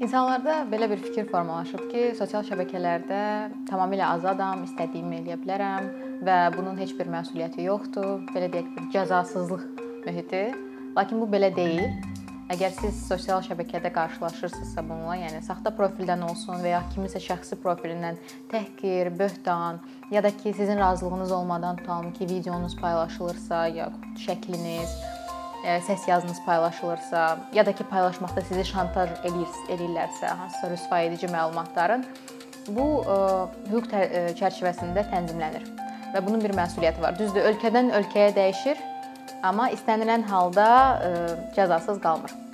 İnsanlarda belə bir fikir formalaşıb ki, sosial şəbəkələrdə tamamilə azadam, istədiyimi eləyə bilərəm və bunun heç bir məsuliyyəti yoxdur. Belə deyək, bir cəzasızlıq mühiti. Lakin bu belə deyil. Əgər siz sosial şəbəkədə qarşılaşırsınızsa bununla, yəni saxta profildən olsun və ya kiminsə şəxsi profilindən təhqir, böhtan ya da ki, sizin razılığınız olmadan tutalım ki, videonuz paylaşılırsa ya şəkliniz səs yazınız paylaşılırsa, ya da ki paylaşmaqda sizi şantaj eləyir, eləyirlərsə, hansısa rüsvay edici məlumatların bu e, hüquq e, çərçivəsində tənzimlənir və bunun bir məsuliyyəti var. Düzdür, ölkədən ölkəyə dəyişir, amma istənilən halda cəzasız qalmır.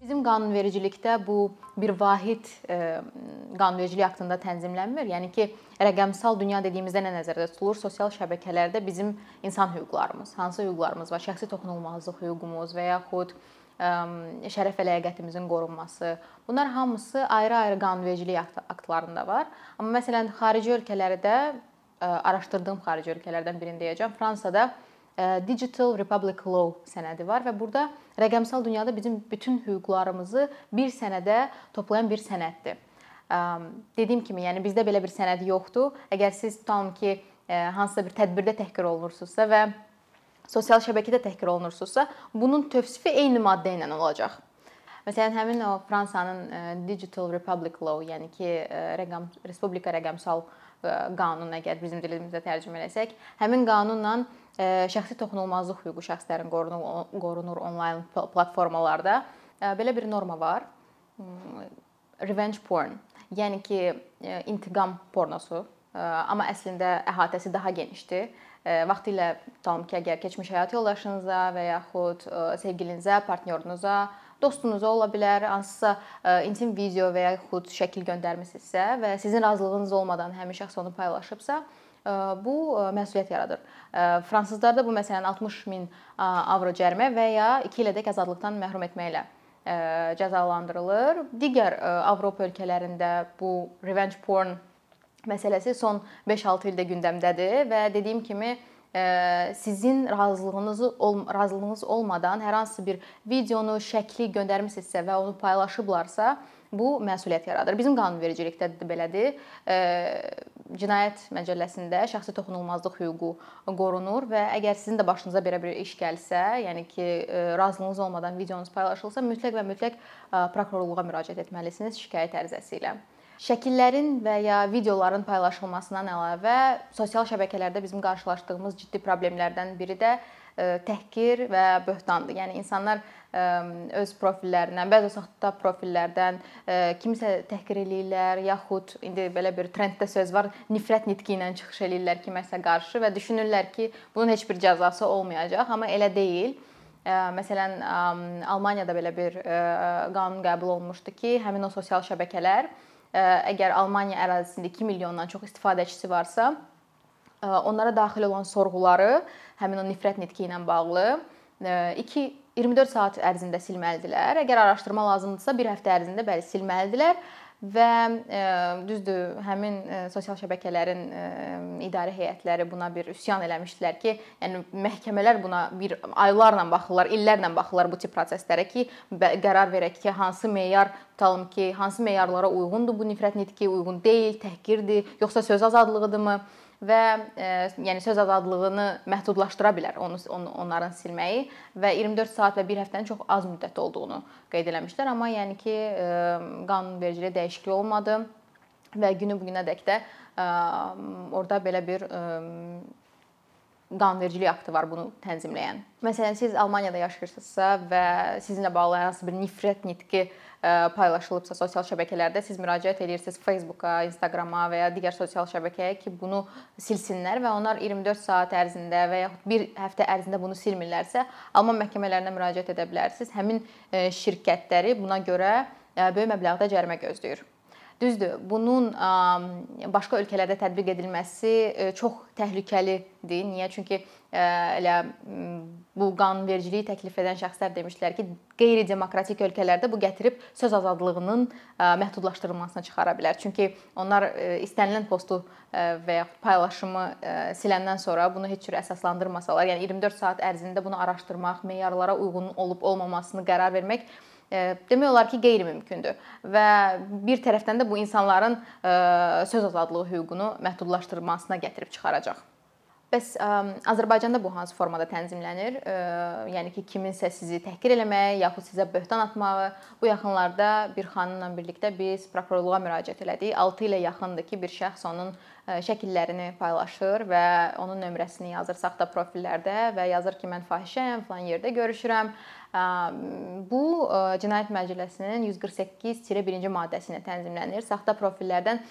Bizim qanunvericilikdə bu bir vahid qanunvericilik aktında tənzimlənmir. Yəni ki, rəqəmsal dünya dediyimizdə nə nəzərdə tutulur? Sosial şəbəkələrdə bizim insan hüquqlarımız, hansı hüquqlarımız var? Şəxsi toxunulmazlıq hüququmuz və yaxud şərəf və ləyaqətimizin qorunması. Bunlar hamısı ayrı-ayrı qanunvericilik aktlarında var. Amma məsələn, xarici ölkələrdə araşdırdığım xarici ölkələrdən birini deyəcəm. Fransada Digital Republic Law sənədi var və burada rəqəmsal dünyada bizim bütün hüquqlarımızı bir sənədə toplayan bir sənəddir. Dediyim kimi, yəni bizdə belə bir sənəd yoxdur. Əgər siz tutalım ki, hansısa bir tədbirdə təhqir olunursunuzsa və sosial şəbəkədə təhqir olunursunuzsa, bunun tövsifi eyni maddə ilə olacaq. Məsələn, həmin o Fransanın Digital Republic Law, yəni ki, rəqəm respublika rəqəmsal qanun əgər bizim dilimizdə tərcümə etsək, həmin qanunla şəxsi toxunulmazlıq hüququ şəxslərin qorunur, qorunur onlayn platformalarda belə bir norma var. Hmm, revenge porn Yəni ki, intiqam pornosu, amma əslində əhatəsi daha genişdir. E, vaxtilə tutalım ki, əgər keçmiş həyat yoldaşınıza və yaxud sevgilinizə, partnyorunuza, dostunuza ola bilər, hansısa intim video və yaxud şəkil göndərmisinizsə və sizin razılığınız olmadan həmin şəxs onu paylaşıbsa, bu məsuliyyət yaradır. Fransızlarda bu məsələn 60 min avro cərimə və ya 2 ilədək azadlıqdan məhrum etməklə cəzalandırılır. Digər Avropa ölkələrində bu revenge porn məsələsi son 5-6 ildə gündəmdədir və dediyim kimi sizin razılığınız ol razılığınız olmadan hər hansı bir videonu, şəkli göndərmisinizsə və onu paylaşıblarsa, bu məsuliyyət yaradır. Bizim qanunvericilikdə də belədir. Cinayət məcəlləsində şəxsi toxunulmazlıq hüququ qorunur və əgər sizin də başınıza belə bir iş gəlsə, yəni ki, razılığınız olmadan videonuz paylaşılsa, mütləq və mütləq prokurorluğa müraciət etməlisiniz şikayət ərizəsi ilə. Şəkillərin və ya videoların paylaşılmasından əlavə sosial şəbəkələrdə bizim qarşılaşdığımız ciddi problemlərdən biri də təhqir və böhtandır. Yəni insanlar öz profillərindən, bəzi saxta profillərdən kimisə təhqir eləyirlər, yaxud indi belə bir trenddə söz var, nifrət nitqi ilə çıxış eləyirlər kiməsə qarşı və düşünürlər ki, bunun heç bir cəzası olmayacaq, amma elə deyil. Məsələn, Almaniyada belə bir qanun qəbul olunmuşdu ki, həmin o sosial şəbəkələr əgər Almaniya ərazisində 2 milyondan çox istifadəçisi varsa, onlara daxil olan sorğuları həmin o nifrət nitqi ilə bağlı 2 24 saat ərzində silməlidirlər. Əgər araşdırma lazımdırsa, 1 həftə ərzində bəli silməlidirlər və e, düzdür, həmin e, sosial şəbəkələrin e, idarə heyətləri buna bir üsyan eləmişdilər ki, yəni məhkəmələr buna bir aylarla baxırlar, illərlə baxırlar bu tip proseslərə ki, qərar verək ki, hansı meyar tutalım ki, hansı meyarlara uyğundur bu nifrət nitqi, uyğun deyil, təhqirdir, yoxsa söz azadlığıdırmı? Və e, yəni söz azadlığını məhdudlaşdıra bilər onu, onu onların silməyi və 24 saat və 1 həftənin çox az müddət olduğunu qeyd eləmişlər, amma yəni ki, e, qanunvericiliyə dəyişiklik olmadı və günü bu günədək də e, orada belə bir e, qanunvericilik aktı var bunu tənzimləyən. Məsələn, siz Almaniyada yaşayırsınızsa və sizinlə bağlı hansı bir nifrət nitqi paylaşılıbsa sosial şəbəkələrdə siz müraciət edirsiniz Facebooka, Instagrama və ya digər sosial şəbəkəyə ki, bunu silsinlər və onlar 24 saat ərzində və yaxud bir həftə ərzində bunu silmirlərsə, Alman məhkəmələrinə müraciət edə bilərsiniz. Həmin şirkətləri buna görə böyük məbləğdə cərimə gözləyir. Düzdür, bunun başqa ölkələrdə tətbiq edilməsi çox təhlükəlidir. Niyə? Çünki elə bu qanunvericiliyi təklif edən şəxslər demişdilər ki, qeyri-demokratik ölkələrdə bu gətirib söz azadlığının məhdudlaşdırılmasına çıxara bilər. Çünki onlar istənilən postu və ya paylaşımı siləndən sonra bunu heç cür əsaslandırmasalar, yəni 24 saat ərzində bunu araşdırmaq, meyarlara uyğun olub-olmamasını qərar vermək demək olar ki, qeyri-mümkündür və bir tərəfdən də bu insanların söz azadlığı hüququnu məhdudlaşdırmasına gətirib çıxaracaq. Bəs Azərbaycanda bu hansı formada tənzimlənir? Yəni ki, kiminsə sizi təhqir eləməyi, yaxud sizə böhtan atmağı. Bu yaxınlarda bir xanımla birlikdə biz prokurorluğa müraciət elədik. 6 ilə yaxındır ki, bir şəxs onun şəkillərini paylaşır və onun nömrəsini yazır saxta profillərdə və yazır ki, mən fahişəyəm, falan yerdə görüşürəm. Bu Cinayət Məcəlləsinin 148-1-ci maddəsi ilə tənzimlənir. Saxta profillərdən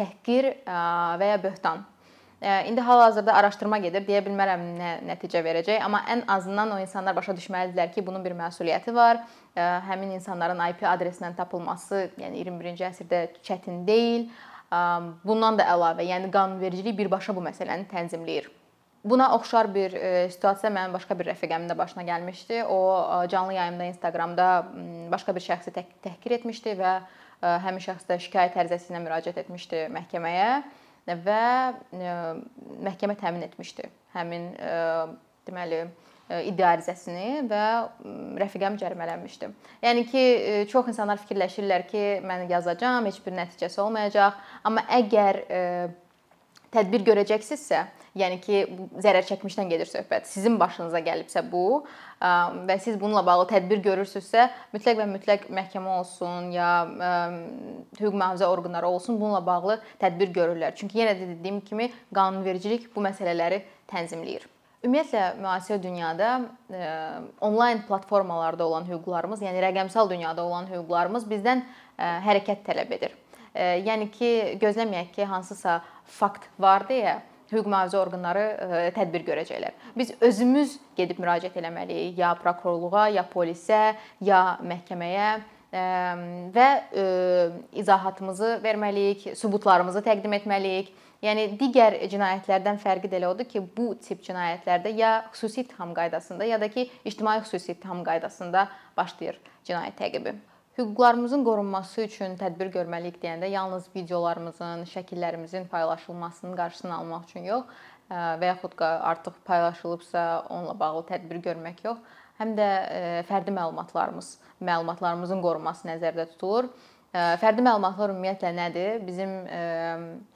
təhqir və ya böhtan İndi hal-hazırda araşdırma gedir. Deyə bilmərəm nə nəticə verəcək, amma ən azından o insanlar başa düşməlidirlər ki, bunun bir məsuliyyəti var. Həmin insanların IP adresindən tapılması, yəni 21-ci əsrdə çətin deyil. Bundan da əlavə, yəni qanunvericilik birbaşa bu məsələni tənzimləyir. Buna oxşar bir situasiya mənim başqa bir rəfiqəmin də başına gəlmişdi. O canlı yayımda Instagramda başqa bir şəxsi təhqir etmişdi və həmin şəxs də şikayət ərizəsi ilə müraciət etmişdi məhkəməyə və məhkəmə təmin etmişdi həmin deməli iddia ərizəsini və rəfiqəm cərimələnmişdi. Yəni ki, çox insanlar fikirləşirlər ki, mən yazacağam, heç bir nəticəsi olmayacaq, amma əgər tədbir görəcəksinizsə, yəni ki, zərər çəkmişdən gedir söhbət. Sizin başınıza gəlibsə bu və siz bununla bağlı tədbir görürsünüzsə, mütləq və mütləq məhkəmə olsun ya hüquq mühafizə orqanları olsun, bununla bağlı tədbir görürlər. Çünki yenə də dediyim kimi qanunvericilik bu məsələləri tənzimləyir. Ümumiyyətlə müasir dünyada onlayn platformalarda olan hüquqlarımız, yəni rəqəmsal dünyada olan hüquqlarımız bizdən hərəkət tələb edir. Yəni ki, gözləməyək ki, hansısa fakt var deyə hüquq mühafizə orqanları tədbir görəcəklər. Biz özümüz gedib müraciət etməliyik ya prokurorluğa, ya polisə, ya məhkəməyə və izahatımızı verməliyik, sübutlarımızı təqdim etməliyik. Yəni digər cinayətlərdən fərqi də elə odur ki, bu tip cinayətlərdə ya xüsusi ittiham qaydasında, ya da ki, ictimai xüsusi ittiham qaydasında başlayır cinayət təqibi. Hüquqlarımızın qorunması üçün tədbir görməliyik deyəndə yalnız videolarımızın, şəkillərimizin paylaşılmasının qarşısını almaq üçün yox, və yaxud artıq paylaşılıbsa onunla bağlı tədbir görmək yox, həm də fərdi məlumatlarımız, məlumatlarımızın qorunması nəzərdə tutulur. Fərdi məlumatlar ümumiyyətlə nədir? Bizim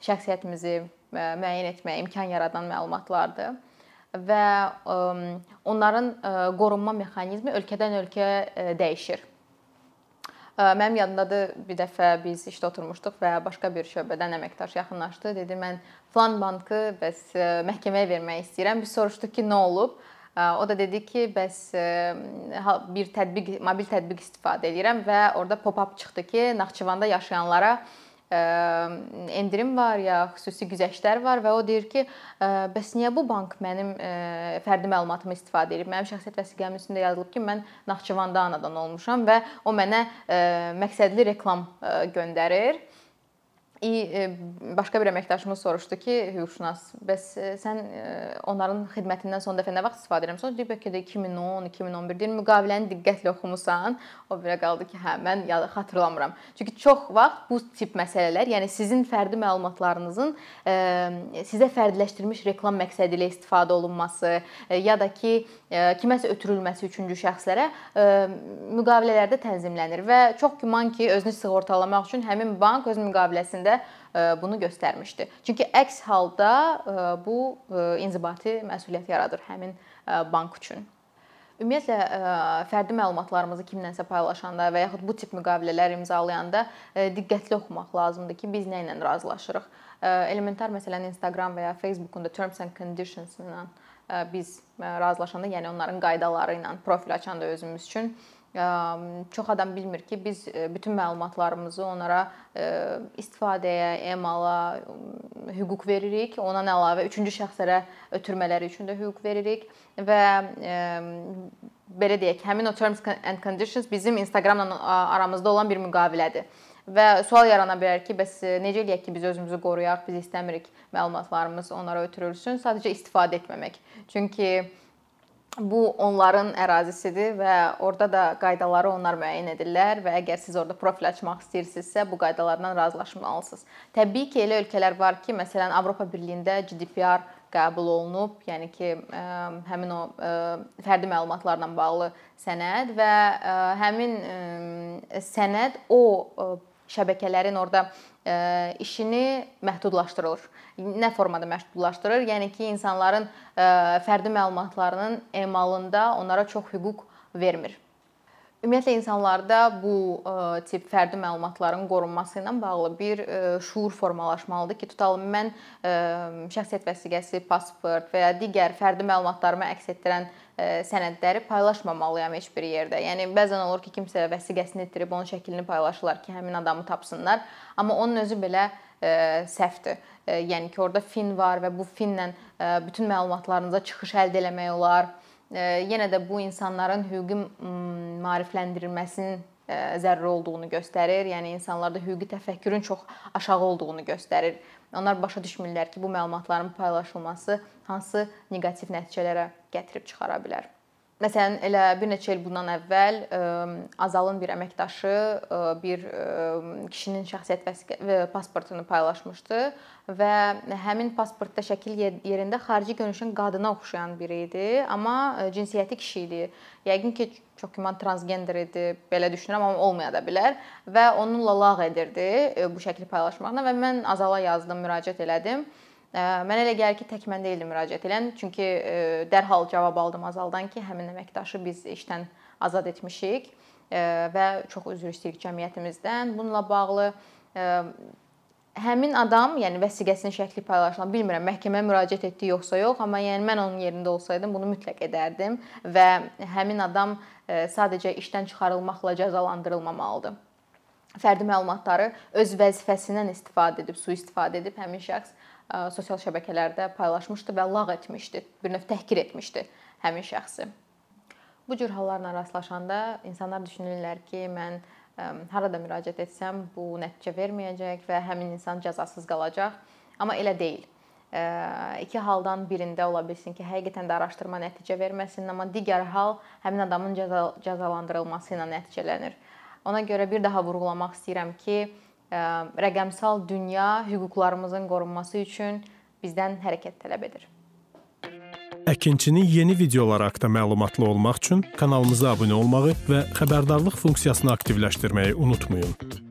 şəxsiyyətimizi müəyyən etməyə imkan yaradan məlumatlardır və onların qorunma mexanizmi ölkədən ölkəyə dəyişir. Mənim yadımdadır bir dəfə biz işdə oturmuşduq və başqa bir şöbədən əməkdaş yaxınlaşdı. Dedi mən falan bankı bəs məhkəməyə vermək istəyirəm. Biz soruşduq ki, nə olub? O da dedi ki, bəs bir tətbiq, mobil tətbiq istifadə edirəm və orada pop-up çıxdı ki, Naxçıvanda yaşayanlara endirim var ya xüsusi güzəştlər var və o deyir ki, bəs niyə bu bank mənim fərdi məlumatımı istifadə edir? Mənim şəxsiyyət vəsiqəmin üstündə yazılıb ki, mən Naxçıvanda anadan olmuşam və o mənə məqsədli reklam göndərir. E, başqa bir əməkdaşımız soruşdu ki, hüquqşünas, bəs e, sən e, onların xidmətindən son dəfə nə vaxt istifadə etmisən? Deyir bəlkə də 2010, 2011 deyir, müqaviləni diqqətlə oxumusan. O belə qaldı ki, hə, mən xatırlamıram. Çünki çox vaxt bu tip məsələlər, yəni sizin fərdi məlumatlarınızın sizə fərdiləşdirilmiş reklam məqsədi ilə istifadə olunması ya da ki, kiməsə ötürülməsi üçüncü şəxslərə müqavilələrdə tənzimlənir və çox güman ki, özünü sığortalamaq üçün həmin bank öz müqaviləsində bunu göstərmişdi. Çünki əks halda bu inzibati məsuliyyət yaradır həmin bank üçün. Ümumiyyətlə fərdi məlumatlarımızı kimlənsə paylaşanda və yaxud bu tip müqavilələr imzalayanda diqqətli oxumaq lazımdır ki, biz nə ilə razılaşırıq. Elementar məsələn Instagram və ya Facebookun da terms and conditions ilə biz razılaşanda, yəni onların qaydaları ilə profil açanda özümüz üçün çox adam bilmir ki, biz bütün məlumatlarımızı onlara istifadəyə, emala hüquq veririk. Ondan əlavə üçüncü şəxslərə ötürmələri üçün də hüquq veririk və belə deyək, həmin o terms and conditions bizim Instagramla aramızda olan bir müqavilədir. Və sual yarana bilər ki, bəs necə eləyək ki, biz özümüzü qoruyaq, biz istəmirik məlumatlarımız onlara ötürülsün, sadəcə istifadə etməmək. Çünki bu onların ərazisidir və orada da qaydaları onlar müəyyən edirlər və əgər siz orada profil açmaq istəyirsinizsə, bu qaydalardan razılaşmalısınız. Təbii ki, elə ölkələr var ki, məsələn, Avropa Birliyində GDPR qəbul olunub, yəni ki, həmin o fərdi məlumatlarla bağlı sənəd və həmin sənəd o şəbəkələrin orada işini məhdudlaşdırılır nə formada məhdudlaşdırır? Yəni ki, insanların fərdi məlumatlarının emalında onlara çox hüquq vermir. Ümumiyyətlə insanlarda bu tip fərdi məlumatların qorunması ilə bağlı bir şuur formalaşmalıdır ki, tutalım mən şəxsiyyət vəsiqəsi, pasport və ya digər fərdi məlumatlarımı əks etdirən sənədləri paylaşmamalıyam heç bir yerdə. Yəni bəzən olur ki, kimsə vəsiqəsini itirib onun şəklini paylaşırlar ki, həmin adamı tapsınlar, amma onun özü belə səhvdir. Yəni ki, orada fin var və bu finlə bütün məlumatlarınıza çıxış əldə etmək olar. Yenə də bu insanların hüquqi maarifləndirilməsinin zəruri olduğunu göstərir. Yəni insanlarda hüquqi təfəkkürün çox aşağı olduğunu göstərir. Onlar başa düşmürlər ki, bu məlumatların paylaşılması hansı neqativ nəticələrə gətirib çıxara bilər. Məsələn, elə bir neçə il bundan əvvəl Azalın bir əməkdaşı bir kişinin şəxsiyyət pasportunu paylaşmışdı və həmin pasportda şəkil yerində xarici görünüşün qadına oxşayan biri idi, amma cinsiyyəti kişi idi. Yəqin ki, çox güman transgender idi, belə düşünürəm, amma olmaya da bilər və onunla lağ edirdi bu şəkli paylaşmaqla və mən Azala yazdım, müraciət elədim. Mənə elə gəlir ki, tək mən deyildim müraciət edən, çünki dərhal cavab aldım Azaldan ki, həmin əməkdaşı biz işdən azad etmişik və çox üzr istəyirik cəmiyyətimizdən. Bununla bağlı həmin adam, yəni vəsiqəsinin şəkli paylaşılan, bilmirəm məhkəməyə müraciət etdi yoxsa yox, amma yəni mən onun yerində olsaydım bunu mütləq edərdim və həmin adam sadəcə işdən çıxarılmaqla cəzalandırılmamalıdır. Fərdi məlumatları öz vəzifəsindən istifadə edib, sui-istifadə edib həmin şəxs sosial şəbəkələrdə paylaşmışdı və lağ etmişdi, bir növ təhqir etmişdi həmin şəxsi. Bu cür hallarla rastlaşanda insanlar düşünürlər ki, mən harada müraciət etsəm bu nəticə verməyəcək və həmin insan cəzasız qalacaq. Amma elə deyil. İki haldan birində ola bilsin ki, həqiqətən də araşdırma nəticə verməsin, amma digər hal həmin adamın cəza cəzalandırılması ilə nəticələnir. Ona görə bir daha vurğulamaq istəyirəm ki, rəqəmsal dünya hüquqlarımızın qorunması üçün bizdən hərəkət tələb edir. Əkinçinin yeni videoları haqqında məlumatlı olmaq üçün kanalımıza abunə olmağı və xəbərdarlıq funksiyasını aktivləşdirməyi unutmayın